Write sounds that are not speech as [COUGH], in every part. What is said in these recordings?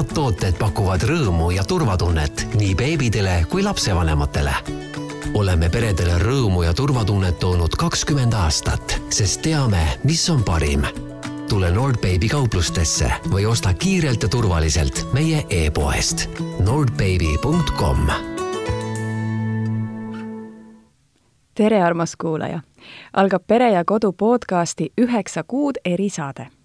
head tooted pakuvad rõõmu ja turvatunnet nii beebidele kui lapsevanematele. oleme peredele rõõmu ja turvatunnet toonud kakskümmend aastat, sest teame, mis on parim. tule Nordbaby kauplustesse või osta kiirelt ja turvaliselt meie e-poest nordbaby.com. tere, armas kuulaja! algab Pere ja Kodu podcasti Üheksa kuud erisaade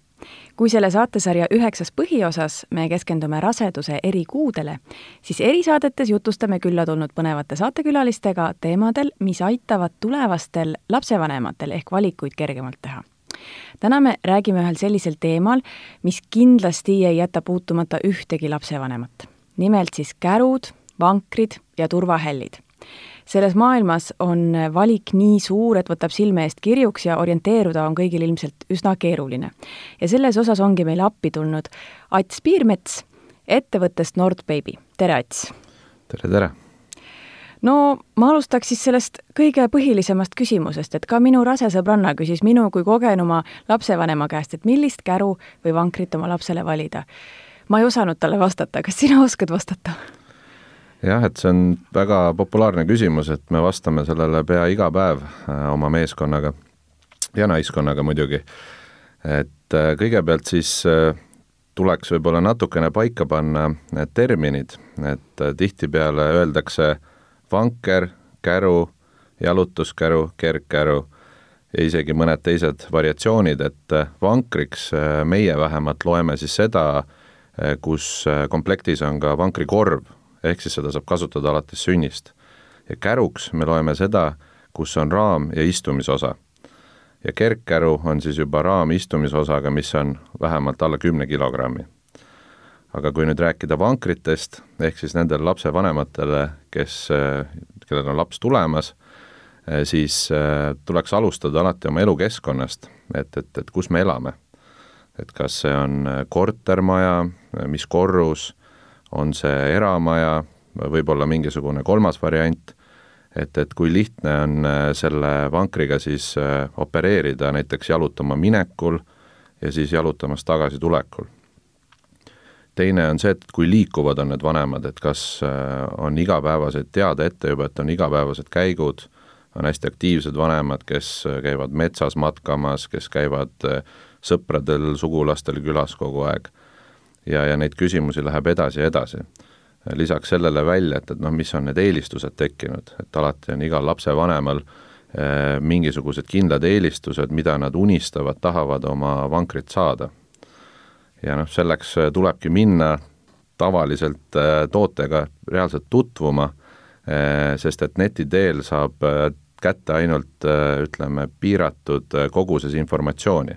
kui selle saatesarja üheksas põhiosas me keskendume raseduse eri kuudele, siis erisaadetes jutustame külla tulnud põnevate saatekülalistega teemadel, mis aitavad tulevastel lapsevanematel ehk valikuid kergemalt teha. täna me räägime ühel sellisel teemal, mis kindlasti ei jäta puutumata ühtegi lapsevanemat. nimelt siis kärud, vankrid ja turvahällid selles maailmas on valik nii suur, et võtab silme eest kirjuks ja orienteeruda on kõigil ilmselt üsna keeruline. ja selles osas ongi meile appi tulnud Ats Piirmets ettevõttest Nordbaby, tere Ats! tere, tere! no ma alustaks siis sellest kõige põhilisemast küsimusest, et ka minu rase sõbranna küsis minu kui kogenuma lapsevanema käest, et millist käru või vankrit oma lapsele valida. ma ei osanud talle vastata, kas sina oskad vastata? Jah, et see on väga populaarne küsimus, et me vastame sellele pea iga päev äh, oma meeskonnaga ja naiskonnaga muidugi. et äh, kõigepealt siis äh, tuleks võib-olla natukene paika panna need terminid, et tihtipeale öeldakse vanker, käru, jalutuskäru, kergkäru ja isegi mõned teised variatsioonid, et vankriks meie vähemalt loeme siis seda, kus komplektis on ka vankrikorv ehk siis seda saab kasutada alates sünnist. ja käruks me loeme seda, kus on raam ja istumisosa. ja kergkäru on siis juba raam istumisosaga, mis on vähemalt alla kümne kilogrammi. aga kui nüüd rääkida vankritest, ehk siis nendele lapsevanematele, kes, kellel on laps tulemas, siis äh, tuleks alustada alati oma elukeskkonnast, et, et, et kus me elame. et kas see on kortermaja, mis korrus on see eramaja, võib-olla mingisugune kolmas variant, et, et kui lihtne on äh, selle vankriga siis äh, opereerida näiteks jalutama minekul ja siis jalutamas tagasi tulekul. teine on see, et kui liikuvad on need vanemad, et kas äh, on igapäevased, teada ette juba, et on igapäevased käigud, on hästi aktiivsed vanemad, kes käivad metsas matkamas, kes käivad sõpradel, sugulastel külas kogu aeg ja, ja neid küsimusi läheb edasi ja edasi. lisaks sellele välja, et, et noh, mis on need eelistused tekkinud, et alati on igal lapsevanemal eh, mingisugused kindlad eelistused, mida nad unistavad, tahavad oma vankrit saada. ja noh, selleks eh, tulebki minna tavaliselt eh, tootega reaalselt tutvuma eh,, sest et neti teel saab eh, kätte ainult eh, ütleme, piiratud koguses informatsiooni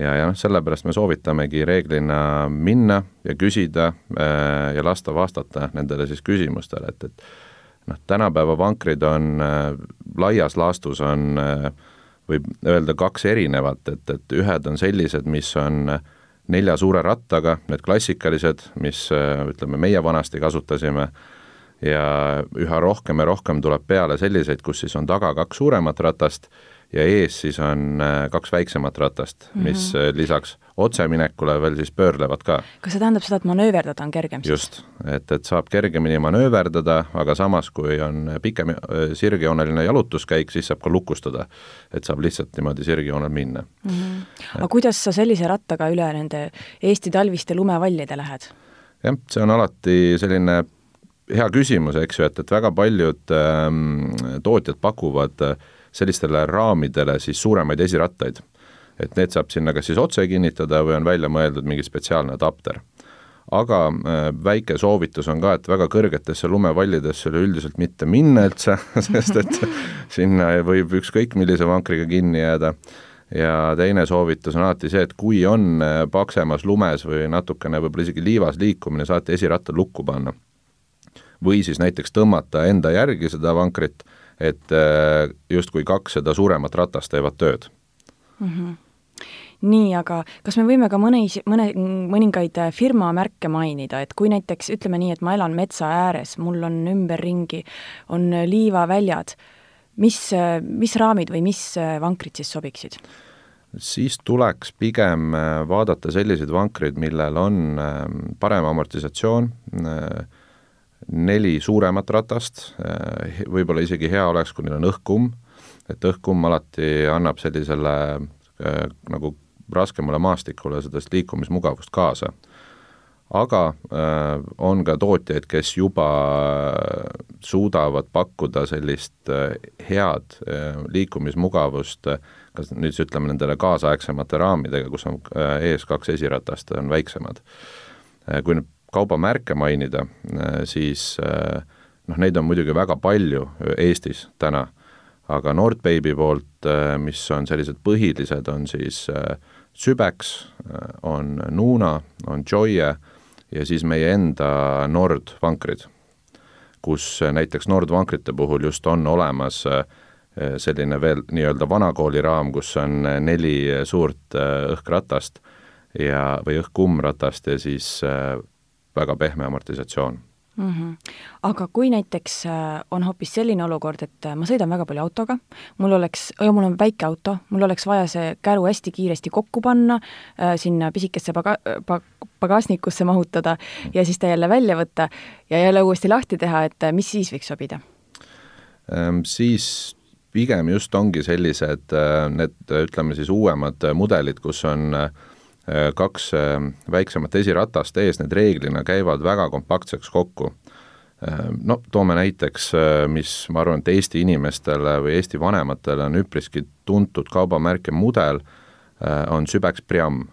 ja, ja noh, sellepärast me soovitamegi reeglina minna ja küsida äh, ja lasta vastata nendele siis küsimustele, et, et noh, tänapäeva vankrid on äh, laias laastus on äh, võib öelda kaks erinevat, et, et ühed on sellised, mis on nelja suure rattaga, need klassikalised, mis ütleme, meie vanasti kasutasime, ja üha rohkem ja rohkem tuleb peale selliseid, kus siis on taga kaks suuremat ratast ja ees siis on äh, kaks väiksemat ratast mm, -hmm. mis äh, lisaks otseminekule veel siis pöörlevad ka. kas see tähendab seda, et manööverdada on kergem siis? just, et, et saab kergemini manööverdada, aga samas, kui on pikem äh, sirgjooneline jalutuskäik, siis saab ka lukustada. et saab lihtsalt niimoodi sirgjoonel minna mm. -hmm. aga kuidas sa sellise rattaga üle nende Eesti talviste lumevallide lähed? jah, see on alati selline hea küsimus, eks ju, et, et väga paljud ähm, tootjad pakuvad äh, sellistele raamidele siis suuremaid esirattaid. et need saab sinna kas siis otse kinnitada või on välja mõeldud mingi spetsiaalne adapter. aga äh, väike soovitus on ka, et väga kõrgetesse lumevallidesse üleüldiselt mitte minna üldse [LAUGHS] sest et sinna võib ükskõik millise vankriga kinni jääda ja teine soovitus on alati see, et kui on äh, paksemas lumes või natukene võib-olla isegi liivas liikumine, saate esiratta lukku panna. või siis näiteks tõmmata enda järgi seda vankrit et äh, justkui kaks seda suuremat ratast teevad tööd mm. -hmm nii, aga kas me võime ka mõni, mõne, mõningaid äh, firmamärke mainida, et kui näiteks ütleme nii, et ma elan metsa ääres, mul on ümberringi, on liivaväljad, mis, mis raamid või mis vankrid siis sobiksid? siis tuleks pigem vaadata selliseid vankreid, millel on parem amortisatsioon, neli suuremat ratast, võib-olla isegi hea oleks, kui neil on õhkkumm, et õhkkumm alati annab sellisele nagu raskemale maastikule sellest liikumismugavust kaasa. aga äh, on ka tootjaid, kes juba suudavad pakkuda sellist head liikumismugavust kas nüüd siis ütleme nendele kaasaegsemate raamidega, kus on ees kaks esiratast, on väiksemad. Kui nüüd kaubamärke mainida, äh, siis noh, neid on muidugi väga palju Eestis täna, aga Nordbaby poolt, mis on sellised põhilised, on siis Sübex, on Nuna, on Joye ja siis meie enda Nord vankrid, kus näiteks Nord vankrite puhul just on olemas äh, selline veel nii-öelda vanakooli raam, kus on neli suurt õhkratast ja, või õhk-kummratast ja siis väga pehme amortisatsioon mm. -hmm. aga kui näiteks on hoopis selline olukord, et ma sõidan väga palju autoga, mul oleks, ja mul on väike auto, mul oleks vaja see käru hästi kiiresti kokku panna, sinna pisikesse paga-, pag-, pagasnikusse mahutada ja siis ta jälle välja võtta ja jälle uuesti lahti teha, et mis siis võiks sobida? Ehm, siis pigem just ongi sellised äh, need, ütleme siis uuemad mudelid, kus on äh, kaks äh, väiksemat esiratast ees, need reeglina käivad väga kompaktseks kokku. No toome näiteks, mis ma arvan, et Eesti inimestele või Eesti vanematele on üpriski tuntud kaubamärk ja mudel, on Sübex Priam.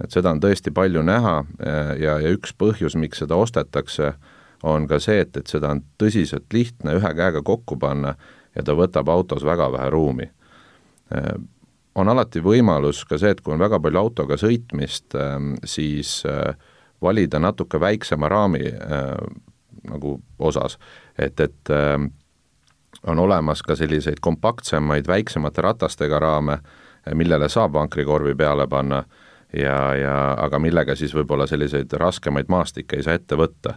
et seda on tõesti palju näha ja, ja üks põhjus, miks seda ostetakse, on ka see, et, et seda on tõsiselt lihtne ühe käega kokku panna ja ta võtab autos väga vähe ruumi. Äh, on alati võimalus ka see, et kui on väga palju autoga sõitmist, ähm, siis äh, valida natuke väiksema raami äh, nagu osas, et, et ähm, on olemas ka selliseid kompaktsemaid, väiksemate ratastega raame, millele saab vankrikorvi peale panna ja, ja aga millega siis võib-olla selliseid raskemaid maastikke ei saa ette võtta.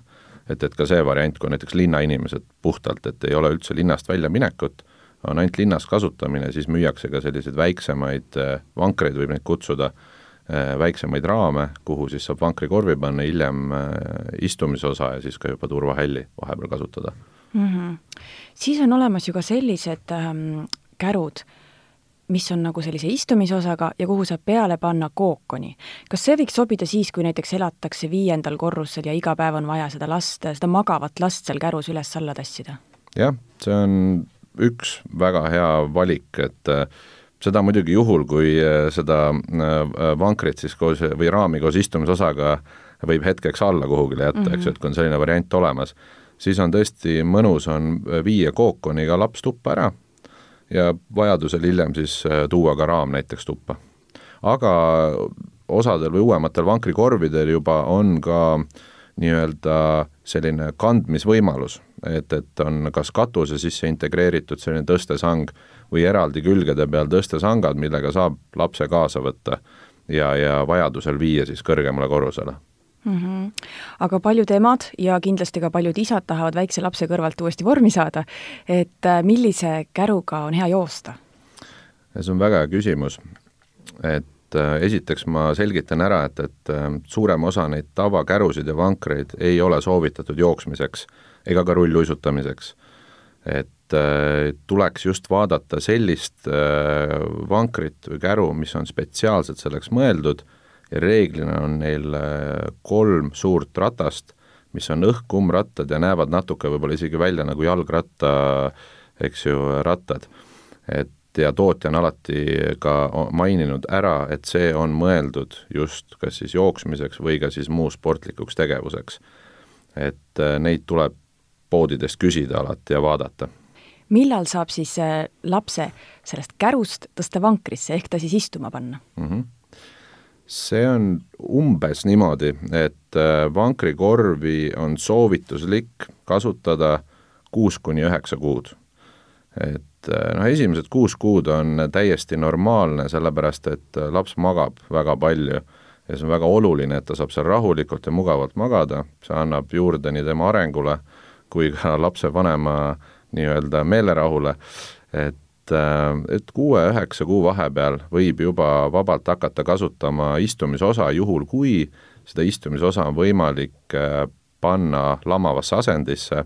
Et, et ka see variant, kui näiteks linnainimesed puhtalt, et ei ole üldse linnast väljaminekut, on ainult linnas kasutamine, siis müüakse ka selliseid väiksemaid äh, vankreid, võib neid kutsuda, äh, väiksemaid raame, kuhu siis saab vankrikorvi panna, hiljem äh, istumisosa ja siis ka juba turvahälli vahepeal kasutada mm. -hmm. siis on olemas ju ka sellised ähm, kärud, mis on nagu sellise istumisosaga ja kuhu saab peale panna kookoni. kas see võiks sobida siis, kui näiteks elatakse viiendal korrusel ja iga päev on vaja seda last, seda magavat last seal kärus üles-alla tassida? jah, see on üks väga hea valik, et äh, seda muidugi juhul, kui äh, seda äh, vankrit siis koos või raami koos istumisosaga võib hetkeks alla kuhugile jätta mm, -hmm. eks ju, mhm. et kui on selline variant olemas, siis on tõesti mõnus, on viia kookoniga laps tuppa ära ja vajadusel hiljem siis tuua ka raam näiteks tuppa. aga osadel või uuematel vankrikorvidel juba on ka nii-öelda selline kandmisvõimalus, et, et on kas katuse sisse integreeritud selline tõstesang või eraldi külgede peal tõstesangad, millega saab lapse kaasa võtta ja, ja vajadusel viia siis kõrgemale korrusele mm. -hmm. aga paljud emad ja kindlasti ka paljud isad tahavad väikse lapse kõrvalt uuesti vormi saada, et äh, millise käruga on hea joosta? see on väga hea küsimus, et äh, esiteks ma selgitan ära, et, et äh, suurem osa neid tavakärusid ja vankreid ei ole soovitatud jooksmiseks ega ka rulluisutamiseks. et tuleks just vaadata sellist vankrit või käru, mis on spetsiaalselt selleks mõeldud ja reeglina on neil äh, kolm suurt ratast, mis on õhk-kummrattad ja näevad natuke võib-olla isegi välja nagu jalgratta, eks ju, rattad. et ja tootja on alati ka maininud ära, et see on mõeldud just kas siis jooksmiseks või ka siis muu sportlikuks tegevuseks. et äh, neid tuleb poodidest küsida alati ja vaadata millal saab siis äh, lapse sellest kärust tõsta vankrisse, ehk ta siis istuma panna mm? -hmm see on umbes niimoodi, et äh, vankrikorvi on soovituslik kasutada kuus kuni üheksa kuud. et äh, noh, esimesed kuus kuud on täiesti normaalne, sellepärast et äh, laps magab väga palju ja see on väga oluline, et ta saab seal rahulikult ja mugavalt magada, see annab juurde nii tema arengule kui ka lapsevanema nii-öelda meelerahule, et et kuue-üheksa kuu vahepeal võib juba vabalt hakata kasutama istumisosa, juhul kui seda istumisosa on võimalik panna lamavasse asendisse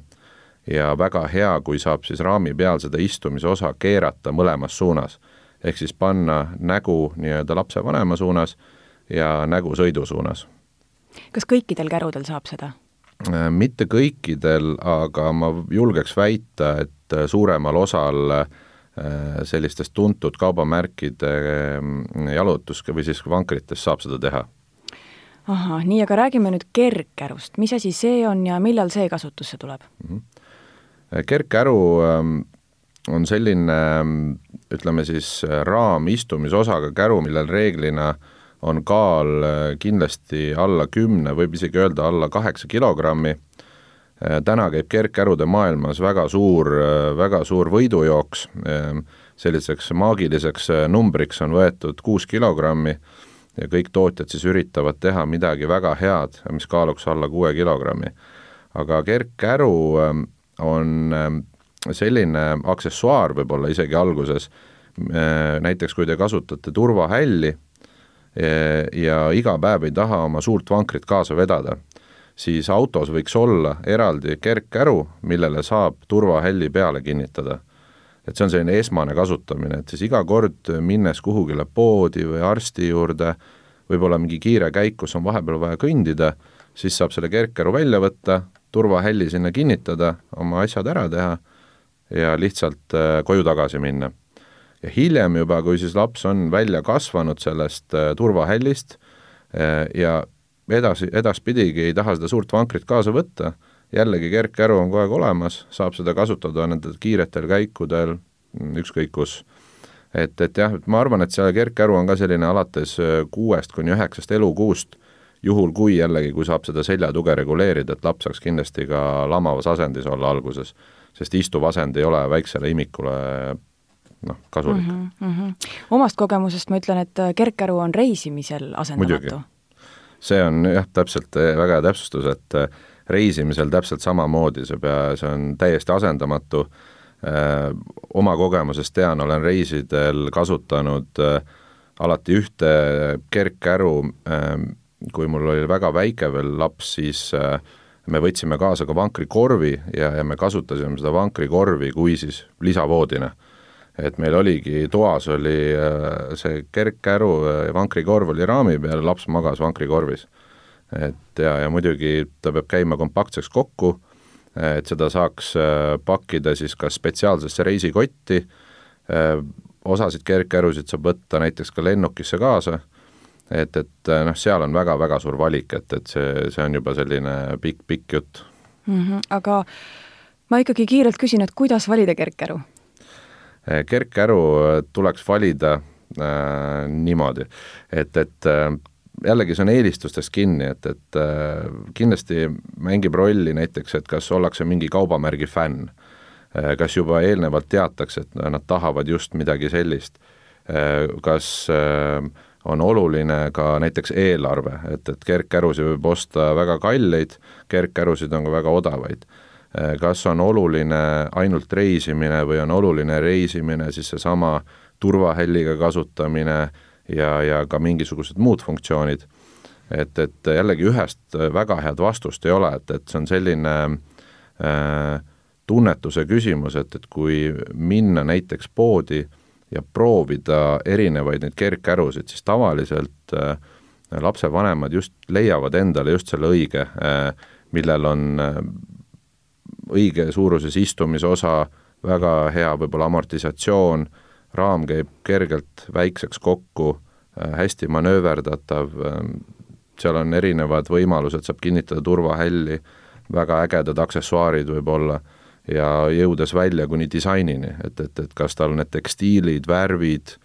ja väga hea, kui saab siis raami peal seda istumisosa keerata mõlemas suunas. ehk siis panna nägu nii-öelda lapsevanema suunas ja nägu sõidu suunas. kas kõikidel kärudel saab seda? Äh, mitte kõikidel, aga ma julgeks väita, et suuremal osal äh, sellistest tuntud kaubamärkide äh, jalutus- või siis vankritest saab seda teha. Ahah, nii, aga räägime nüüd kergkärust, mis asi see on ja millal see kasutusse tuleb? Mm? -hmm kergkäru ähm, on selline ütleme siis raamistumisosaga käru, millel reeglina on kaal äh, kindlasti alla kümne, võib isegi öelda alla kaheksa kilogrammi. Äh, täna käib kergkärude maailmas väga suur, äh, väga suur võidujooks, selliseks maagiliseks numbriks on võetud kuus kilogrammi ja kõik tootjad siis üritavad teha midagi väga head, mis kaaluks alla kuue kilogrammi. aga kergkäru on selline aksessuaar võib-olla isegi alguses, näiteks kui te kasutate turvahälli ja iga päev ei taha oma suurt vankrit kaasa vedada, siis autos võiks olla eraldi kergkäru, millele saab turvahälli peale kinnitada. et see on selline esmane kasutamine, et siis iga kord minnes kuhugile poodi või arsti juurde, võib-olla mingi kiire käik, kus on vahepeal vaja kõndida, siis saab selle kergkäru välja võtta, turvahälli sinna kinnitada, oma asjad ära teha ja lihtsalt äh, koju tagasi minna. Ja hiljem juba, kui siis laps on välja kasvanud sellest äh, turvahällist äh, ja edasi, edaspidigi ei taha seda suurt vankrit kaasa võtta, jällegi kergkäru on kogu aeg olemas, saab seda kasutada nendel kiiretel käikudel, ükskõik kus. et, et jah, et ma arvan, et see kergkäru on ka selline alates kuuest kuni üheksast elukuust juhul kui jällegi, kui saab seda seljatuge reguleerida, et laps saaks kindlasti ka lamavas asendis olla alguses, sest istuv asend ei ole väiksele imikule noh, kasulik mm. -hmm, mm -hmm. omast kogemusest ma ütlen, et kergkäru on reisimisel asendamatu. see on jah, täpselt eh, väga hea täpsustus, et eh, reisimisel täpselt samamoodi, see pea, see on täiesti asendamatu äh,, oma kogemusest tean, olen reisidel kasutanud äh, alati ühte kergkäru äh, kui mul oli väga väike veel laps, siis äh, me võtsime kaasa ka vankrikorvi ja, ja me kasutasime seda vankrikorvi kui siis lisavoodina. Et meil oligi, toas oli äh, see kergkäru, äh, vankrikorv oli raami peal, laps magas vankrikorvis. et ja, ja muidugi ta peab käima kompaktseks kokku, et seda saaks pakkida siis kas spetsiaalsesse reisikotti, osasid kergkärusid saab võtta näiteks ka lennukisse kaasa et, et äh, noh, seal on väga-väga suur valik, et, et see, see on juba selline pikk-pikk jutt mm. -hmm, aga ma ikkagi kiirelt küsin, et kuidas valida kergkäru? Äh, kergkäru äh, tuleks valida äh, niimoodi, et, et äh, jällegi see on eelistustest kinni, et, et äh, kindlasti mängib rolli näiteks, et kas ollakse mingi kaubamärgi fänn, kas juba eelnevalt teatakse, et nad tahavad just midagi sellist, kas äh, on oluline ka näiteks eelarve, et, et kergkärusid võib osta väga kalleid, kergkärusid on ka väga odavaid. Kas on oluline ainult reisimine või on oluline reisimine siis seesama turvahälliga kasutamine ja, ja ka mingisugused muud funktsioonid. et, et jällegi ühest väga head vastust ei ole, et, et see on selline äh, tunnetuse küsimus, et, et kui minna näiteks poodi äh, ja proovida erinevaid neid kergkärusid, siis tavaliselt äh, lapsevanemad just leiavad endale just selle õige äh,, millel on äh, õige suuruses istumisosa, väga hea võib-olla amortisatsioon, raam käib kergelt väikseks kokku äh,, hästi manööverdatav äh,, seal on erinevad võimalused, saab kinnitada turvahälli, väga ägedad aksessuaarid võib-olla ja jõudes välja kuni disainini, et, et, et kas tal need tekstiilid, värvid,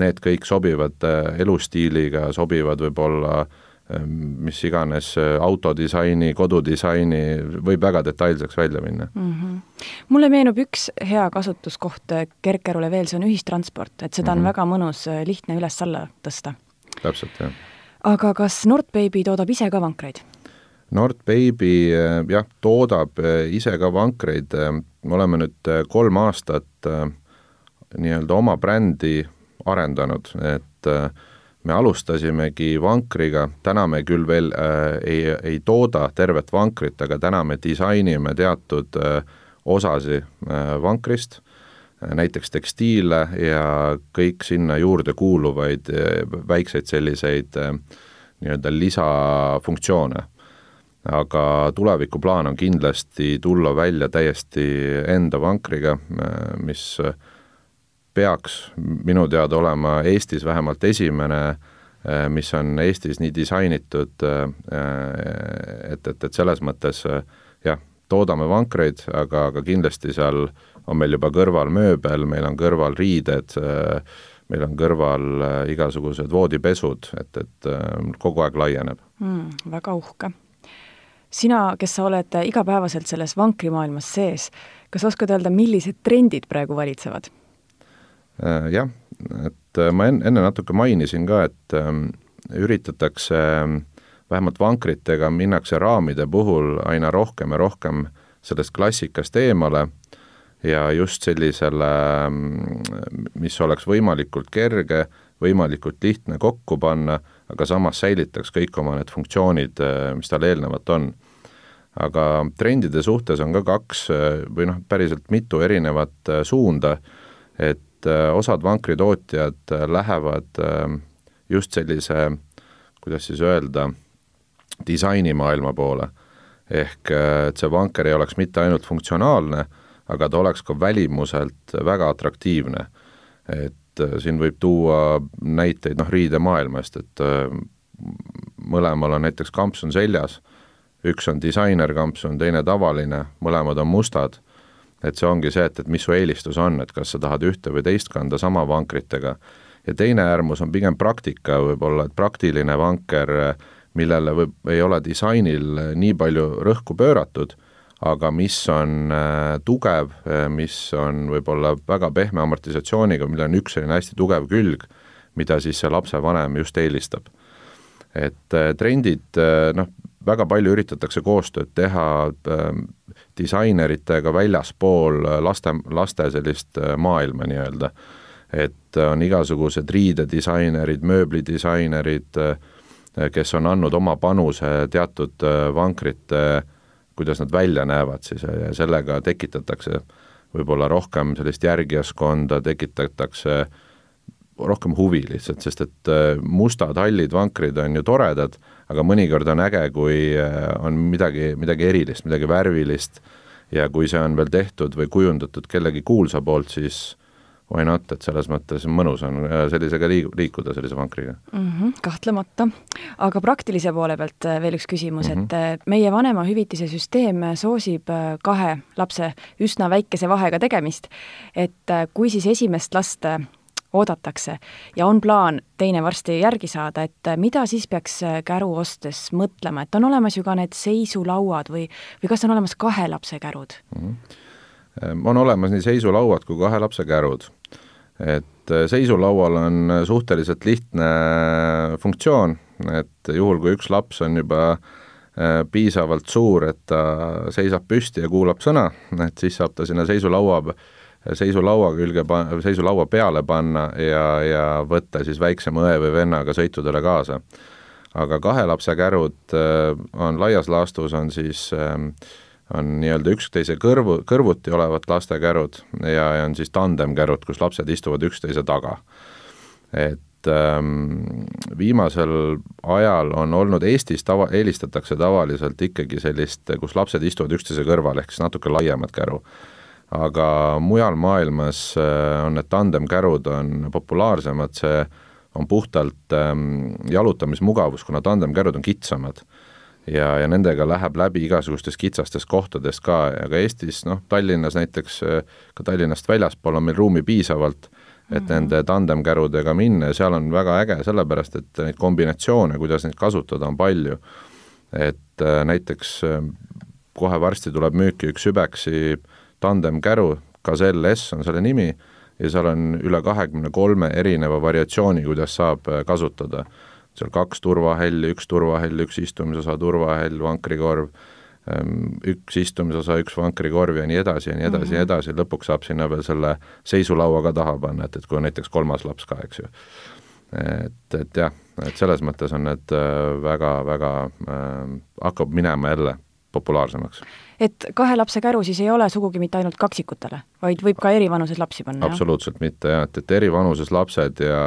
need kõik sobivad äh, elustiiliga, sobivad võib-olla ähm, mis iganes äh, autodisaini, kodudisaini, võib väga detailseks välja minna mm. -hmm. mulle meenub üks hea kasutuskoht äh, kergkärule veel, see on ühistransport, et seda on mm -hmm. väga mõnus lihtne üles-alla tõsta. täpselt, jah. aga kas Nordbaby toodab ise ka vankreid? Nordbaby jah, toodab ise ka vankreid, me oleme nüüd kolm aastat nii-öelda oma brändi arendanud, et äh, me alustasimegi vankriga, täna me küll veel äh, ei, ei tooda tervet vankrit, aga täna me disainime teatud äh, osasi äh, vankrist äh,, näiteks tekstiile ja kõik sinna juurde kuuluvaid äh, väikseid selliseid äh, nii-öelda lisafunktsioone. aga tulevikuplaan on kindlasti tulla välja täiesti enda vankriga, äh, mis äh, peaks minu teada olema Eestis vähemalt esimene, äh, mis on Eestis nii disainitud, äh, et, et, et selles mõttes jah, toodame vankreid, aga, aga kindlasti seal on meil juba kõrval mööbel, meil on kõrval riided, meil on kõrval igasugused voodipesud, et, et kogu aeg laieneb mm,. väga uhke. sina, kes sa oled igapäevaselt selles vankrimaailmas sees, kas oskad öelda, millised trendid praegu valitsevad? Äh, jah, et äh, ma enne natuke mainisin ka, et ähm, üritatakse ähm, vähemalt vankritega minnakse raamide puhul aina rohkem ja rohkem sellest klassikast eemale ja just sellisele, ähm, mis oleks võimalikult kerge, võimalikult lihtne kokku panna, aga samas säilitaks kõik oma need funktsioonid, äh, mis tal eelnevalt on. aga trendide suhtes on ka kaks või noh, päriselt mitu erinevat suunda, et et äh, osad vankritootjad äh, lähevad ähm, just sellise, kuidas siis öelda, disainimaailma poole. ehk äh, et see vanker ei oleks mitte ainult funktsionaalne, aga ta oleks ka välimuselt väga atraktiivne. et siin võib tuua näiteid noh, riidemaailmast, et mõlemal on näiteks kampsun seljas, üks on disainerkampsun, teine tavaline, mõlemad on mustad et see ongi see, et, et mis su eelistus on, et kas sa tahad ühte või teist kanda sama vankritega. ja teine äärmus on pigem praktika võib-olla, et praktiline vanker, millele võib, ei ole disainil nii palju rõhku pööratud, aga mis on äh, tugev, äh, mis on võib-olla väga pehme amortisatsiooniga, millel on üks selline hästi tugev külg, mida siis see lapsevanem just eelistab. et äh, trendid, noh, väga palju üritatakse koostööd teha äh, disaineritega väljaspool laste, laste sellist äh, maailma nii-öelda. et on igasugused riidedisainerid, mööblidisainerid, äh, kes on andnud oma panuse teatud vankrite, kuidas nad välja näevad siis ja sellega tekitatakse võib-olla rohkem sellist järgijaskonda, tekitatakse rohkem huvi lihtsalt, sest et mustad hallid vankrid on ju toredad aga mõnikord on äge, kui äh, on midagi, midagi erilist, midagi värvilist ja kui see on veel tehtud või kujundatud kellegi kuulsa poolt, siis why not, et selles mõttes mõnus on äh, sellisega liig-, liikuda, sellise vankriga mm. -hmm, kahtlemata. aga praktilise poole pealt äh, veel üks küsimus mm, -hmm. et meie vanemahüvitise süsteem soosib kahe lapse üsna väikese vahega tegemist, et kui siis esimest last oodatakse ja on plaan teine varsti järgi saada, et mida siis peaks käru ostes mõtlema, et on olemas ju ka need seisulauad või, või kas on olemas kahe lapse kärud mm? -hmm. on olemas nii seisulauad kui kahe lapse kärud. et seisulaual on suhteliselt lihtne funktsioon, et juhul, kui üks laps on juba äh, piisavalt suur, et ta seisab püsti ja kuulab sõna, et siis saab ta sinna seisulaua seisulaua külge, seisulaua peale panna ja, ja võtta siis väiksema õe või vennaga sõitudele kaasa. aga kahe lapse kärud äh, on laias laastus, on siis ähm, on nii-öelda üksteise kõrvu, kõrvuti olevad lastekärud ja, ja on siis tandemkärud, kus lapsed istuvad üksteise taga. et ähm, viimasel ajal on olnud Eestis tava, eelistatakse tavaliselt ikkagi sellist, kus lapsed istuvad üksteise kõrval, ehk siis natuke laiemat käru aga mujal maailmas äh, on need tandemkärud on populaarsemad, see on puhtalt ähm, jalutamismugavus, kuna tandemkärud on kitsamad. ja, ja nendega läheb läbi igasugustes kitsastes kohtades ka, aga Eestis noh, Tallinnas näiteks, äh, ka Tallinnast väljaspool on meil ruumi piisavalt, et mm nende tandemkärudega minna ja seal on väga äge, sellepärast et neid kombinatsioone, kuidas neid kasutada, on palju. et äh, näiteks kohe varsti tuleb müüki üks Übeksi äh, tandemkäru, Gazelle S on selle nimi, ja seal on üle kahekümne kolme erineva variatsiooni, kuidas saab äh, kasutada. seal kaks turvahälli, üks turvahäll, üks istumisosa turvahäll, vankrikorv, ähm, üks istumisosa, üks vankrikorv ja nii edasi ja nii edasi mm -hmm. ja nii edasi, lõpuks saab sinna veel selle seisulaua ka taha panna, et, et kui on näiteks kolmas laps ka, eks ju. et, et jah, et selles mõttes on need väga-väga äh,, hakkab minema jälle populaarsemaks. et kahe lapse käru siis ei ole sugugi mitte ainult kaksikutele, vaid võib ka eri vanuses lapsi panna? absoluutselt mitte jah, et, et eri vanuses lapsed ja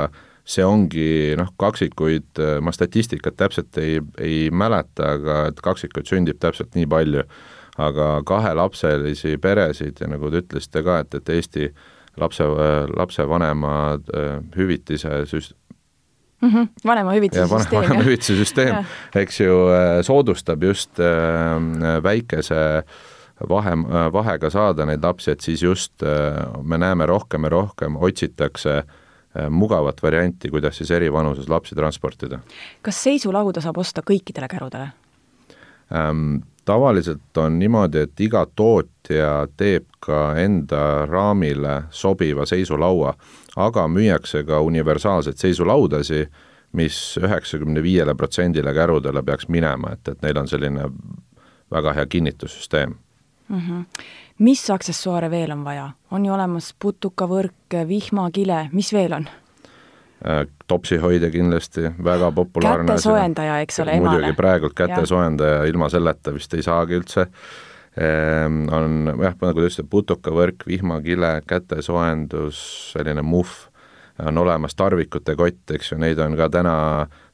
see ongi noh, kaksikuid, ma statistikat täpselt ei, ei mäleta, aga et kaksikuid sündib täpselt nii palju, aga kahelapselisi peresid ja nagu te ütlesite ka, et, et Eesti lapse, lapsevanema äh, hüvitise süst-, mm -hmm. vanemahüvitise süsteem. vanemahüvitise süsteem, eks ju, äh, soodustab just äh, väikese vahe, vahega saada neid lapsi, et siis just me näeme rohkem ja rohkem otsitakse mugavat varianti, kuidas siis eri vanuses lapsi transportida. kas seisulauda saab osta kõikidele kärudele ähm,? Tavaliselt on niimoodi, et iga tootja teeb ka enda raamile sobiva seisulaua aga müüakse ka universaalseid seisulaudasid, mis üheksakümne viiele protsendile kärudele peaks minema, et, et neil on selline väga hea kinnitussüsteem mm. -hmm. mis aksessuaare veel on vaja? on ju olemas putukavõrk, vihmakile, mis veel on? Äh, topsihoidja kindlasti, väga populaarne kätesoojendaja, eks ole, emale. muidugi praegult kätesoojendaja, ilma selleta vist ei saagi üldse. Ehm, on jah, nagu te ütlesite, putukavõrk, vihmakile, kätesoojendus, selline muhv, on olemas tarvikute kott, eks ju, neid on ka täna,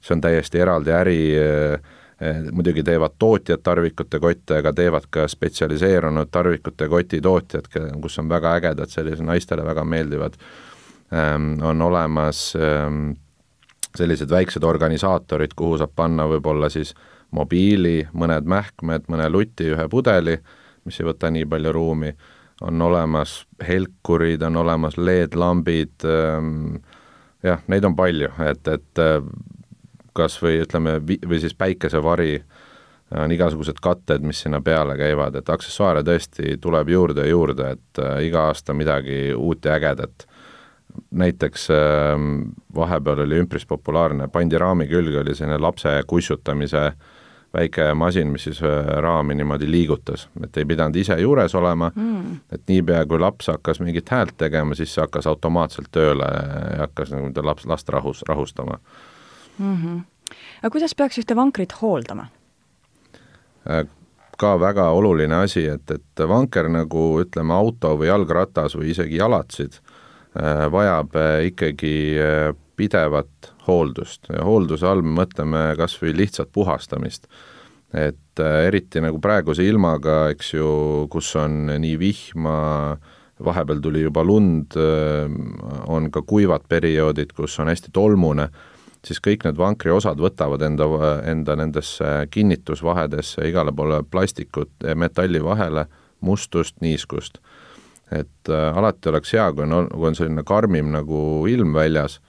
see on täiesti eraldi äri, eh, muidugi teevad tootjad tarvikute kotte, aga teevad ka spetsialiseerunud tarvikute koti tootjad, kus on väga ägedad, sellised naistele väga meeldivad, ehm, on olemas ehm, sellised väiksed organisaatorid, kuhu saab panna võib-olla siis äh, mobiili, mõned mähkmed, mõne luti, ühe pudeli, mis ei võta nii palju ruumi, on olemas helkurid, on olemas LED-lambid ähm,, jah, neid on palju, et, et äh, kas või ütleme, või siis päikesevari, on igasugused katted, mis sinna peale käivad, et aksessuaare tõesti tuleb juurde ja juurde, et äh, iga aasta midagi uut ja ägedat. Näiteks äh, vahepeal oli üpris populaarne, pandi raami külge, oli selline lapse kussutamise väike masin, mis siis äh, raami niimoodi liigutas, et ei pidanud ise juures olema mm., et niipea, kui laps hakkas mingit häält tegema, siis see hakkas automaatselt tööle ja hakkas nagu laps, last rahus, rahustama mm. -hmm. aga kuidas peaks ühte vankrit hooldama? Äh, ka väga oluline asi, et, et vanker nagu ütleme, auto või jalgratas või isegi jalatsid, vajab ikkagi pidevat hooldust ja hoolduse all me mõtleme kas või lihtsat puhastamist. et äh, eriti nagu praeguse ilmaga, eks ju, kus on nii vihma, vahepeal tuli juba lund, äh, on ka kuivad perioodid, kus on hästi tolmune, siis kõik need vankri osad võtavad enda, enda nendesse kinnitusvahedesse igale poole plastikut, metalli vahele, mustust, niiskust. Et äh, alati oleks hea, kui on, kui on selline karmim nagu ilm väljas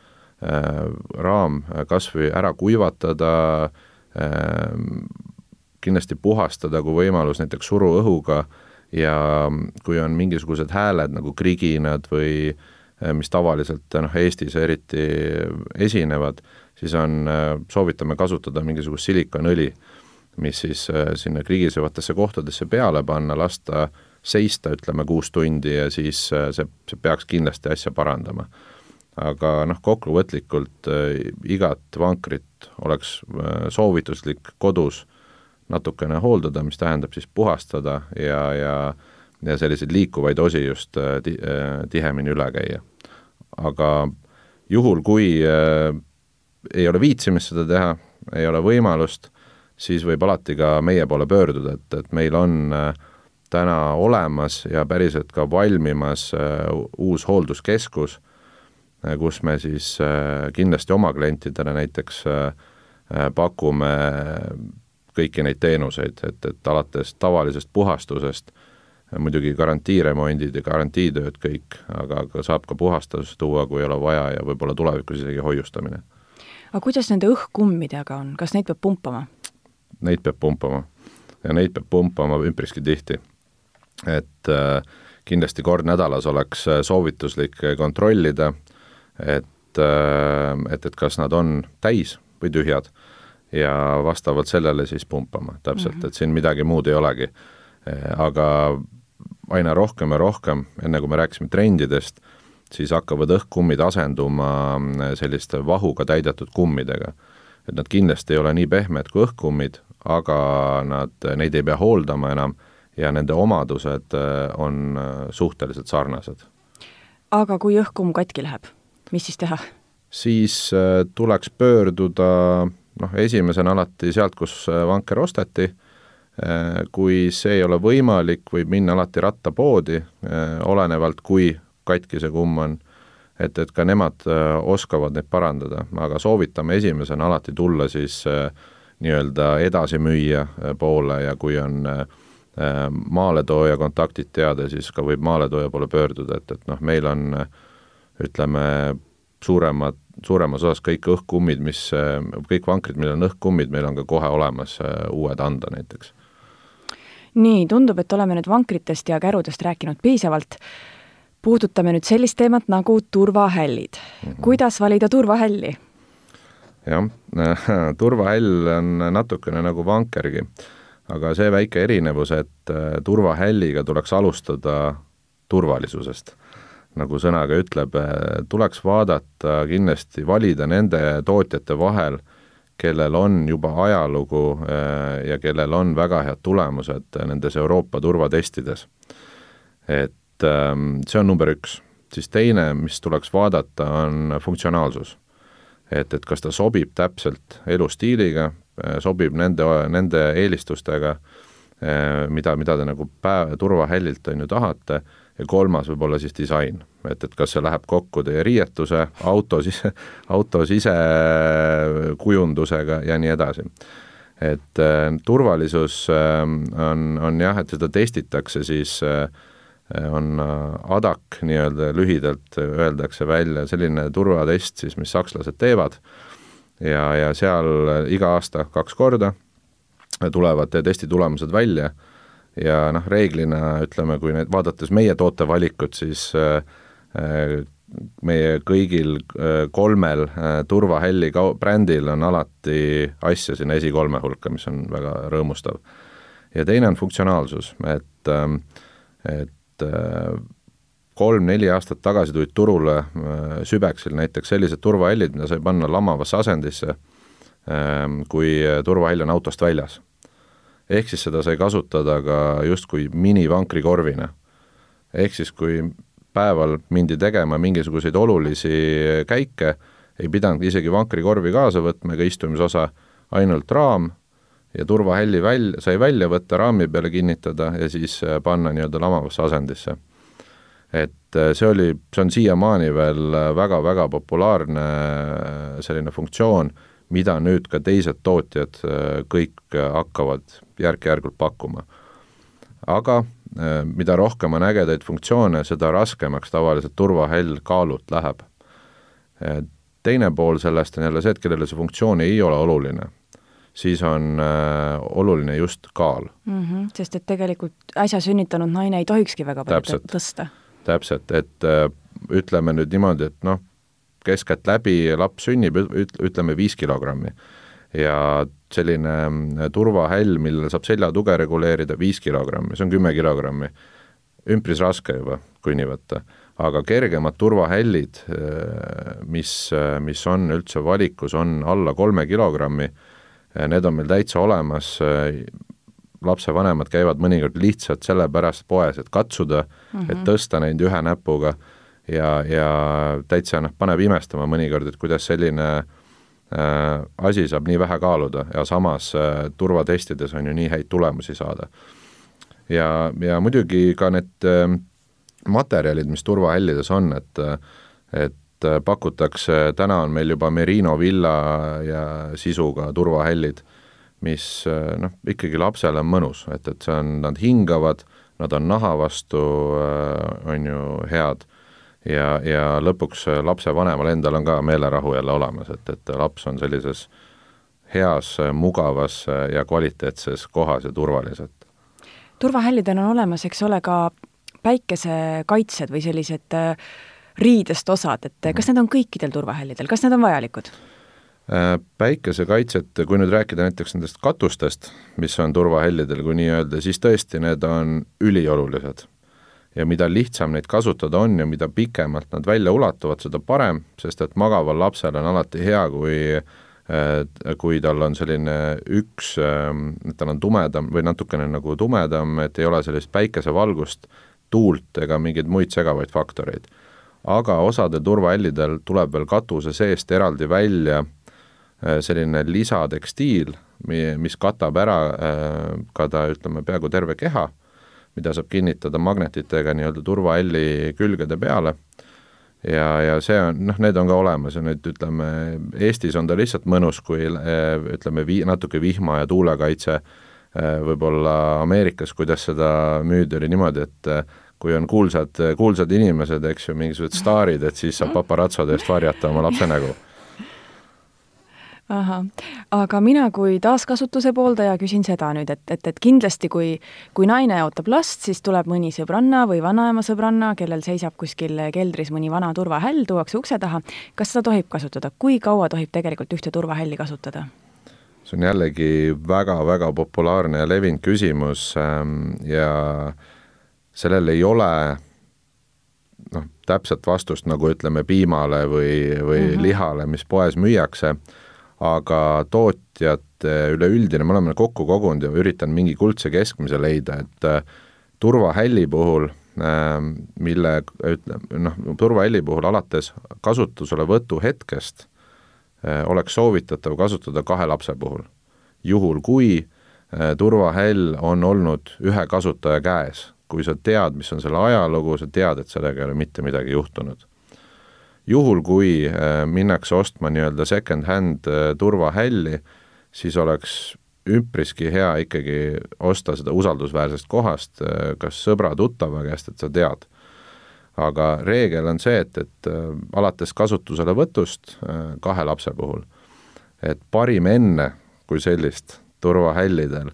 Äh, raam kas või ära kuivatada, äh, kindlasti puhastada, kui võimalus, näiteks suruõhuga ja kui on mingisugused hääled nagu kriginad või äh, mis tavaliselt noh, Eestis eriti esinevad, siis on, soovitame kasutada mingisugust silikonõli, mis siis sinna krigisevatesse kohtadesse peale panna, lasta seista, ütleme, kuus tundi ja siis see, see peaks kindlasti asja parandama aga noh, kokkuvõtlikult äh, igat vankrit oleks äh, soovituslik kodus natukene hooldada, mis tähendab siis puhastada ja, ja ja selliseid liikuvaid osi just äh, ti-, tihemini üle käia. aga juhul, kui äh, ei ole viitsimist seda teha, ei ole võimalust, siis võib alati ka meie poole pöörduda, et, et meil on äh, täna olemas ja päriselt ka valmimas äh, uus hoolduskeskus Äh, kus me siis äh, kindlasti oma klientidele näiteks pakume kõiki neid teenuseid, et, et alates tavalisest puhastusest, muidugi garantiiremondid ja garantiitööd kõik, aga, aga saab ka puhastust tuua, kui ei ole vaja ja võib-olla tulevikus isegi hoiustamine. aga kuidas nende õhkkummidega on, kas neid peab pumpama? Neid peab pumpama ja neid peab pumpama üpriski tihti. Et äh, kindlasti kord nädalas oleks soovituslik kontrollida äh, et, äh, et, et kas nad on täis või tühjad. ja vastavalt sellele siis pumpama täpselt -hmm. et siin midagi muud ei olegi. aga aina rohkem ja rohkem, enne kui me rääkisime trendidest, siis hakkavad õhkkummid asenduma selliste vahuga täidetud kummidega. et nad kindlasti ei ole nii pehmed kui õhkkummid, aga nad, neid ei pea hooldama enam ja nende omadused on suhteliselt sarnased. aga kui õhkkumm katki läheb, mis siis teha? siis tuleks pöörduda noh, esimesena alati sealt, kus äh, vanker osteti, äh, kui see ei ole võimalik, võib minna alati rattapoodi, äh, olenevalt kui katki see kumm on, et, et ka nemad oskavad neid parandada, aga soovitame esimesena alati tulla siis nii-öelda edasimüüja poole ja kui on maaletooja kontaktid teada, siis ka võib maaletooja poole pöörduda, et, et noh, meil on ütleme, suuremad suuremas osas kõik õhkkummid, mis, kõik vankrid, millel on õhkkummid, meil on ka kohe olemas uued anda näiteks. nii, tundub, et oleme nüüd vankritest ja kärudest rääkinud piisavalt. puudutame nüüd sellist teemat nagu turvahällid mm. -hmm. kuidas valida turvahälli? jah, [LAUGHS] turvahäll on natukene nagu vankergi, aga see väike erinevus, et äh, turvahälliga tuleks alustada turvalisusest nagu sõna ka ütleb, eh, tuleks vaadata kindlasti, valida nende tootjate vahel, kellel on juba ajalugu eh, ja kellel on väga head tulemused nendes Euroopa turvatestides. et ehm, see on number üks. siis teine, mis tuleks vaadata, on funktsionaalsus. et, et kas ta sobib täpselt elustiiliga, sobib nende, nende eelistustega, mida, mida te nagu päev, turvahällilt, on ju, tahate ja kolmas võib olla siis disain, et, et kas see läheb kokku teie riietuse, auto sise, [LAUGHS] auto sisekujundusega ja nii edasi. et äh, turvalisus äh, on, on jah, et seda testitakse siis äh, on äh, ADAC nii-öelda lühidalt öeldakse välja, selline turvatest siis, mis sakslased teevad ja, ja seal iga aasta kaks korda tulevad testi tulemused välja ja noh, reeglina ütleme, kui nüüd vaadates meie tootevalikut, siis äh, äh, meie kõigil äh, kolmel turvahälli kau-, brändil on alati asja sinna esikolme hulka, mis on väga rõõmustav. ja teine on funktsionaalsus, et, ähm, et kolm-neli aastat tagasi tulid turule Sübexil näiteks sellised turvahällid, mida sai panna lamavasse asendisse, ähm, kui turvahäll on autost väljas ehk siis seda sai kasutada ka justkui minivankrikorvina. ehk siis, kui päeval mindi tegema mingisuguseid olulisi käike, ei pidanud isegi vankrikorvi kaasa võtma ega istumisosa, ainult raam ja turvahälli väl-, sai välja võtta, raami peale kinnitada ja siis äh, panna nii-öelda lamavasse asendisse. Et äh, see oli, see on siiamaani veel väga-väga populaarne äh, selline funktsioon mida nüüd ka teised tootjad äh, kõik äh, hakkavad järk-järgult pakkuma. aga äh, mida rohkem on ägedaid funktsioone, seda raskemaks tavaliselt turvahäll kaalult läheb. Teine pool sellest on jälle see, et kellele see funktsioon ei ole oluline, siis on äh, oluline just kaal mm. -hmm, sest et tegelikult äsja sünnitanud naine ei tohikski väga palju tõsta. Täpselt, et äh, ütleme nüüd niimoodi, et noh, keskeltläbi laps sünnib, ütleme viis kilogrammi. ja selline mm, turvahäll, millel saab seljatuge reguleerida, viis kilogrammi, see on kümme kilogrammi. ümpris raske juba, kui nii võtta. aga kergemad turvahällid, äh, mis, äh, mis on üldse valikus, on alla kolme kilogrammi, need on meil täitsa olemas, lapsevanemad käivad mõnikord lihtsalt sellepärast poes, et katsuda mm, -hmm. et mhm. tõsta neid ühe näpuga ja, ja täitsa noh, paneb imestama mõnikord, et kuidas selline äh, asi saab nii vähe kaaluda ja samas äh, turvatestides on ju nii häid tulemusi saada. ja, ja muidugi ka need äh, materjalid, mis turvahällides on, et et äh, pakutakse, täna on meil juba Merino villa ja sisuga turvahällid, mis äh, noh, ikkagi lapsele on mõnus, et, et see on, nad hingavad, nad on naha vastu, äh, on ju, head ja, ja lõpuks lapsevanemal endal on ka meelerahu jälle olemas, et, et laps on sellises heas, mugavas ja kvaliteetses kohas ja turvaliselt. turvahällidel on olemas, eks ole, ka päikesekaitsed või sellised riidest osad, et kas need on kõikidel turvahällidel, kas need on vajalikud? Äh, päikesekaitset, kui nüüd rääkida näiteks nendest katustest, mis on turvahellidel, kui nii öelda, siis tõesti, need on üliolulised. ja mida lihtsam neid kasutada on ja mida pikemalt nad välja ulatuvad, seda parem, sest et magaval lapsel on alati hea, kui äh, kui tal on selline üks, ähm, tal on tumedam või natukene nagu tumedam, et ei ole sellist päikesevalgust, tuult ega mingeid muid segavaid faktoreid. aga osadel turvahellidel tuleb veel katuse seest eraldi välja Äh, selline lisatekstiil, mis katab ära äh, ka ta, ütleme, peaaegu terve keha, mida saab kinnitada magnetitega nii-öelda turvahälli külgede peale. Ja, ja see on, noh, need on ka olemas ja nüüd ütleme, Eestis on ta lihtsalt mõnus, kui äh, ütleme, vii-, natuke vihma- ja tuulekaitse, võib-olla Ameerikas, kuidas seda müüdi, oli niimoodi, et kui on kuulsad, kuulsad inimesed, eks ju, mingisugused staarid, et siis saab paparatsode eest varjata oma lapse nägu ahah, aga mina kui taaskasutuse pooldaja küsin seda nüüd, et, et, et kindlasti kui, kui naine ootab last, siis tuleb mõni sõbranna või vanaema sõbranna, kellel seisab kuskil keldris mõni vana turvahäll, tuuakse ukse taha. kas seda tohib kasutada, kui kaua tohib tegelikult ühte turvahälli kasutada? see on jällegi väga-väga populaarne ja levinud küsimus ähm, ja sellel ei ole noh, täpset vastust, nagu ütleme, piimale või, või mm -hmm. lihale, mis poes müüakse aga tootjate üleüldine, me oleme kokku kogunud ja üritanud mingi kuldse keskmise leida, et äh, turvahälli puhul äh,, mille ütleme, noh, turvahälli puhul alates kasutuselevõtu hetkest äh, oleks soovitatav kasutada kahe lapse puhul. juhul, kui äh, turvahäll on olnud ühe kasutaja käes, kui sa tead, mis on selle ajalugu, sa tead, et sellega ei ole mitte midagi juhtunud juhul, kui äh, minnakse ostma nii-öelda second-hand äh, turvahälli, siis oleks üpriski hea ikkagi osta seda usaldusväärsest kohast, äh, kas sõbra-tuttava käest, et sa tead. aga reegel on see, et, et alates kasutuselevõtust kahe lapse puhul, et parim enne kui sellist turvahällidel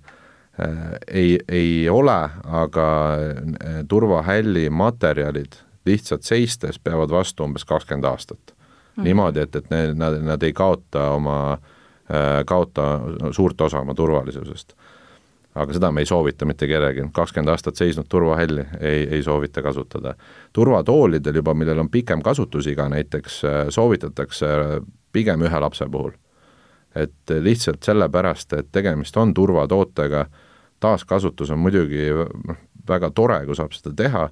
ei, ei ole, aga turvahälli materjalid lihtsalt seistes peavad vastu umbes kakskümmend aastat mm.. niimoodi, et, et need, nad, nad ei kaota oma, äh, kaota suurt osa oma turvalisusest. aga seda me ei soovita mitte kellelegi, kakskümmend aastat seisnud turvahälli ei, ei soovita kasutada. turvatoolidel juba, millel on pikem kasutusiga näiteks, äh, soovitatakse pigem ühe lapse puhul. et lihtsalt sellepärast, et tegemist on turvatootega, taaskasutus on muidugi noh, väga tore, kui saab seda teha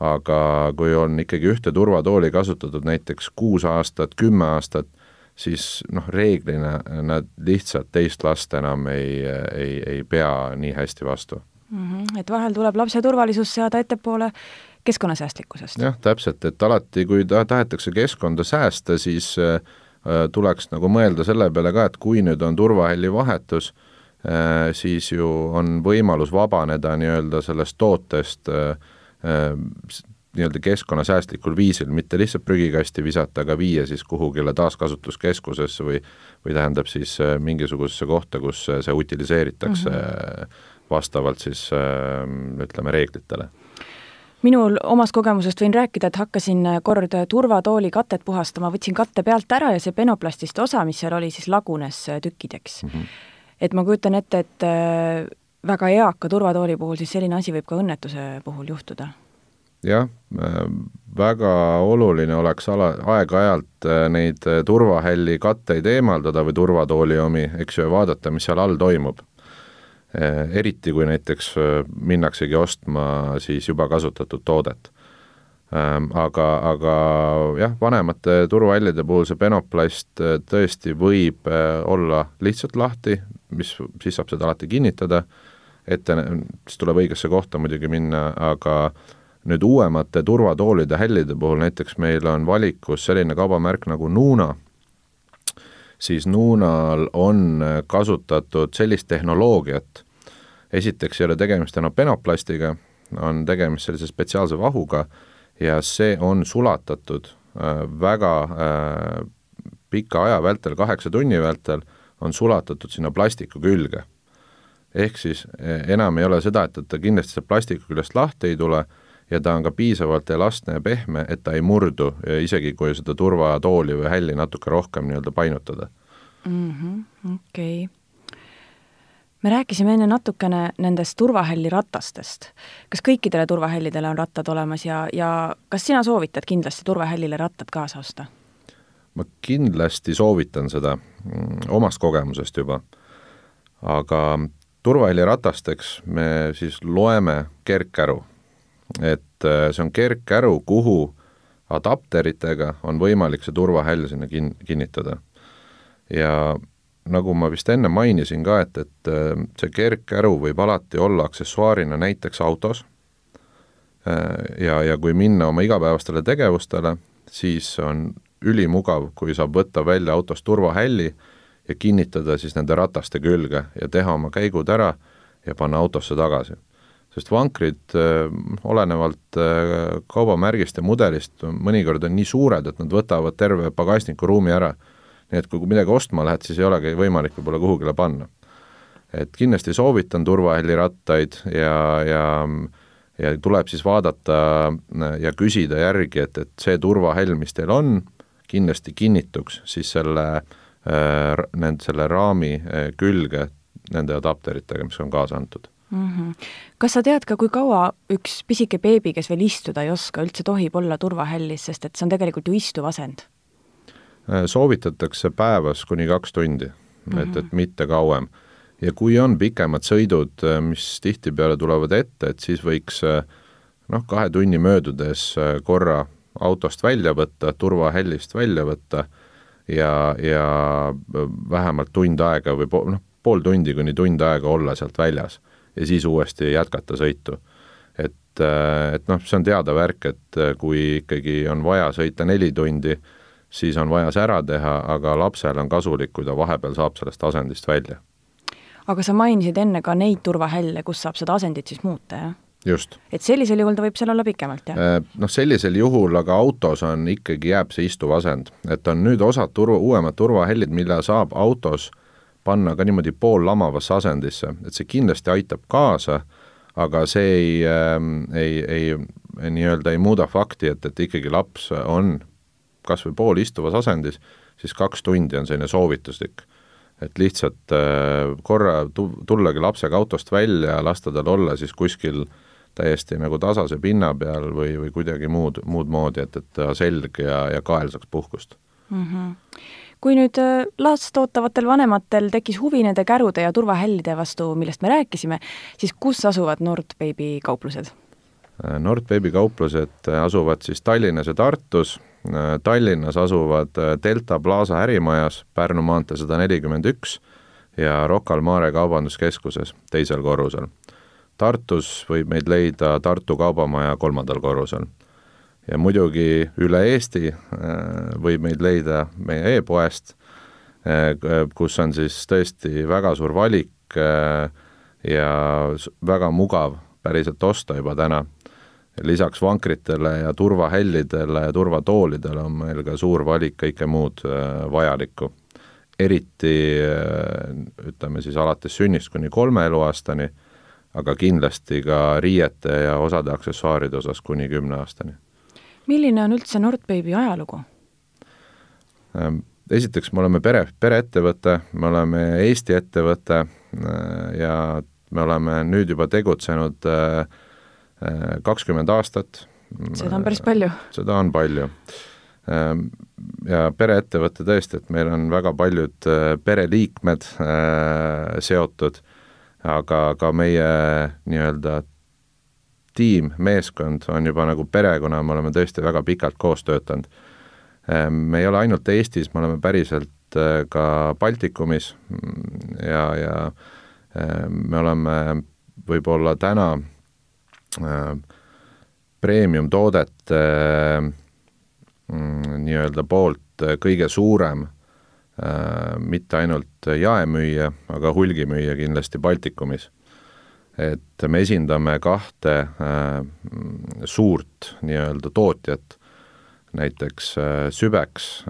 aga kui on ikkagi ühte turvatooli kasutatud näiteks kuus aastat, kümme aastat, siis noh, reeglina nad lihtsalt teist last enam ei, ei, ei pea nii hästi vastu mm. -hmm. Et vahel tuleb lapse turvalisus seada ettepoole keskkonnasäästlikkusest. jah, täpselt, et alati, kui ta tahetakse keskkonda säästa, siis äh, tuleks nagu mõelda selle peale ka, et kui nüüd on turvahälli vahetus äh,, siis ju on võimalus vabaneda nii-öelda sellest tootest äh, nii-öelda keskkonnasäästlikul viisil, mitte lihtsalt prügikasti visata, aga viia siis kuhugile taaskasutuskeskusesse või või tähendab siis äh, mingisugusesse kohta, kus see utiliseeritakse mm -hmm. vastavalt siis ütleme, reeglitele minul omast kogemusest võin rääkida, et hakkasin kord turvatooli katet puhastama, võtsin katte pealt ära ja see penoplastist osa, mis seal oli, siis lagunes tükkideks mm. -hmm. et ma kujutan ette, et väga eaka turvatooli puhul, siis selline asi võib ka õnnetuse puhul juhtuda? jah, äh, väga oluline oleks ala, aeg-ajalt äh, neid äh, turvahälli katteid eemaldada või turvatooli omi, eks ju, ja vaadata, mis seal all toimub. Eriti, kui näiteks minnaksegi ostma siis juba kasutatud toodet ähm, aga, aga jah, vanemate turvahällide puhul see penoplast tõesti võib olla lihtsalt lahti, mis, siis saab seda alati kinnitada ette, siis tuleb õigesse kohta muidugi minna, aga nüüd uuemate turvatoolide hällide puhul näiteks meil on valikus selline kaubamärk nagu Nuna, siis Nunal on kasutatud sellist tehnoloogiat, esiteks ei ole tegemist enam penoplastiga, on tegemist sellise spetsiaalse vahuga ja see on sulatatud äh, väga äh, pika aja vältel, kaheksa tunni vältel, on sulatatud sinna plastiku külge ehk siis eh, enam ei ole seda, et, et ta kindlasti sealt plastiku küljest lahti ei tule ja ta on ka piisavalt elastne ja pehme, et ta ei murdu, isegi kui seda turvatooli või hälli natuke rohkem nii-öelda painutada mm. -hmm, okei okay me rääkisime enne natukene nendest turvahälliratastest. kas kõikidele turvahällidele on rattad olemas ja, ja kas sina soovitad kindlasti turvahällile rattad kaasa osta? ma kindlasti soovitan seda mm, omast kogemusest juba, aga turvahälliratasteks me siis loeme kergkäru. et äh, see on kergkäru, kuhu adapteritega on võimalik see turvahäll sinna kin-, kinnitada. ja nagu ma vist enne mainisin ka, et, et äh, see kergkäru võib alati olla aksessuaarina näiteks autos äh, ja, ja kui minna oma igapäevastele tegevustele, siis on ülimugav, kui saab võtta välja autost turvahälli ja kinnitada siis nende rataste külge ja teha oma käigud ära ja panna autosse tagasi. sest vankrid äh, olenevalt kaubamärgist ja mudelist mõnikord on nii suured, et nad võtavad terve pagasniku ruumi ära nii et kui midagi ostma lähed, siis ei olegi võimalik võib-olla kuhugile panna. et kindlasti soovitan turvahällirattaid ja, ja ja tuleb siis vaadata ja küsida järgi, et, et see turvahäll, mis teil on, kindlasti kinnituks siis selle äh,, nende, selle raami äh, külge nende adapteritega, mis on kaasa antud mm. -hmm. kas sa tead ka, kui kaua üks pisike beebi, kes veel istuda ei oska, üldse tohib olla turvahällis, sest et see on tegelikult ju istuv asend? Äh, soovitatakse päevas kuni kaks tundi mm, -hmm. et, et mhm. mitte kauem. ja kui on pikemad sõidud, äh, mis tihtipeale tulevad ette, et siis võiks äh, noh, kahe tunni möödudes korra autost välja võtta, turvahällist välja võtta ja, ja vähemalt tund aega või pool, noh, pool tundi kuni tund aega olla sealt väljas ja siis uuesti jätkata sõitu. et, et noh, see on teada värk, et kui ikkagi on vaja sõita neli tundi, siis on vaja see ära teha, aga lapsel on kasulik, kui ta vahepeal saab sellest asendist välja. aga sa mainisid enne ka neid turvahälle, kus saab seda asendit siis muuta, jah? Just. et sellisel juhul ta võib seal olla pikemalt, jah? Äh, noh, sellisel juhul aga autos on ikkagi, jääb see istuv asend, et on nüüd osad turva, uuemad turvahällid, mille saab autos panna ka niimoodi poollamavasse asendisse, et see kindlasti aitab kaasa, aga see ei äh,, ei, ei nii-öelda ei muuda fakti, et, et ikkagi laps on kas või poolistuvas asendis, siis kaks tundi on selline soovituslik. et lihtsalt äh, korra tu-, tullagi lapsega autost välja ja lasta tal olla siis kuskil täiesti nagu tasase pinna peal või, või kuidagi muud, muud moodi, et, et selg ja, ja kael saaks puhkust mm. -hmm kui nüüd äh, last ootavatel vanematel tekkis huvi nende kärude ja turvahällide vastu, millest me rääkisime, siis kus asuvad Nordbaby kauplused? Äh, Nordbaby kauplused asuvad siis Tallinnas ja Tartus Äh, Tallinnas asuvad äh, Delta Plaza ärimajas Pärnu maantee sada nelikümmend üks ja Rocca al Mare kaubanduskeskuses teisel korrusel. Tartus võib meid leida Tartu Kaubamaja kolmandal korrusel. ja muidugi üle Eesti äh, võib meid leida meie e-poest, kus on siis tõesti väga suur valik ja väga mugav päriselt osta juba täna lisaks vankritele ja turvahällidele ja turvatoolidele on meil ka suur valik kõike muud äh, vajalikku. eriti äh, ütleme siis alates sünnist kuni kolme eluaastani, aga kindlasti ka riiete ja osade aksessuaaride osas kuni kümne aastani. milline on üldse Nordbaby ajalugu? Ähm, esiteks, me oleme pere, pereettevõte, me oleme Eesti ettevõte äh, ja me oleme nüüd juba tegutsenud äh, kakskümmend aastat. seda on päris palju. seda on palju. Ehm, ja pereettevõte tõesti, et meil on väga paljud äh, pereliikmed äh, seotud, aga ka meie nii-öelda tiim, meeskond on juba nagu pere, kuna me oleme tõesti väga pikalt koos töötanud. Ehm, me ei ole ainult Eestis, me oleme päriselt äh, ka Baltikumis mm, ja, ja ehm, me oleme võib-olla täna Äh, premium-toodete mm, nii-öelda poolt kõige suurem mitte ainult jaemüüja, aga hulgimüüja kindlasti Baltikumis. et me esindame kahte äh, suurt nii-öelda tootjat, näiteks Sübex,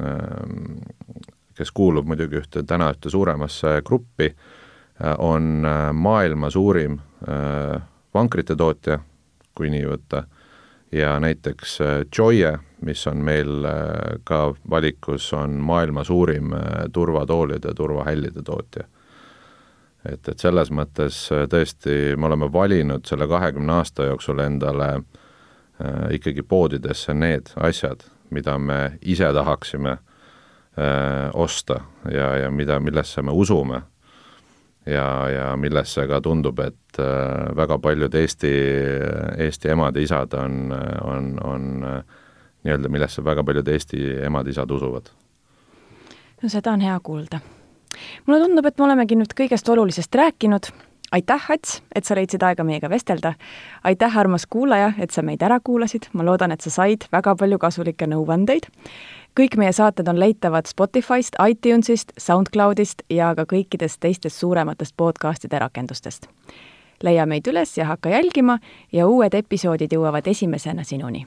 kes kuulub muidugi ühte, täna ühte suuremasse gruppi, on maailma suurim vankrite tootja kui nii võtta, ja näiteks äh, Joye, mis on meil ka valikus, on maailma suurim turvatoolide, turvahällide tootja et, et selles mõttes äh, tõesti me oleme valinud selle kahekümne aasta jooksul endale äh, ikkagi poodidesse need asjad, mida me ise tahaksime äh, osta ja, ja mida, millesse me usume. ja, ja millesse ka tundub, et äh, väga paljud Eesti, Eesti emad-isad on, on, on äh, nii-öelda, millesse väga paljud Eesti emad-isad usuvad. no seda on hea kuulda mulle tundub, et me olemegi nüüd kõigest olulisest rääkinud. aitäh, Ats, et sa leidsid aega meiega vestelda. aitäh, armas kuulaja, et sa meid ära kuulasid. ma loodan, et sa said väga palju kasulikke nõuandeid. kõik meie saated on leitavad Spotify'st, iTunes'ist, SoundCloud'ist ja ka kõikidest teistest suurematest podcast'ide rakendustest. leia meid üles ja hakka jälgima ja uued episoodid jõuavad esimesena sinuni.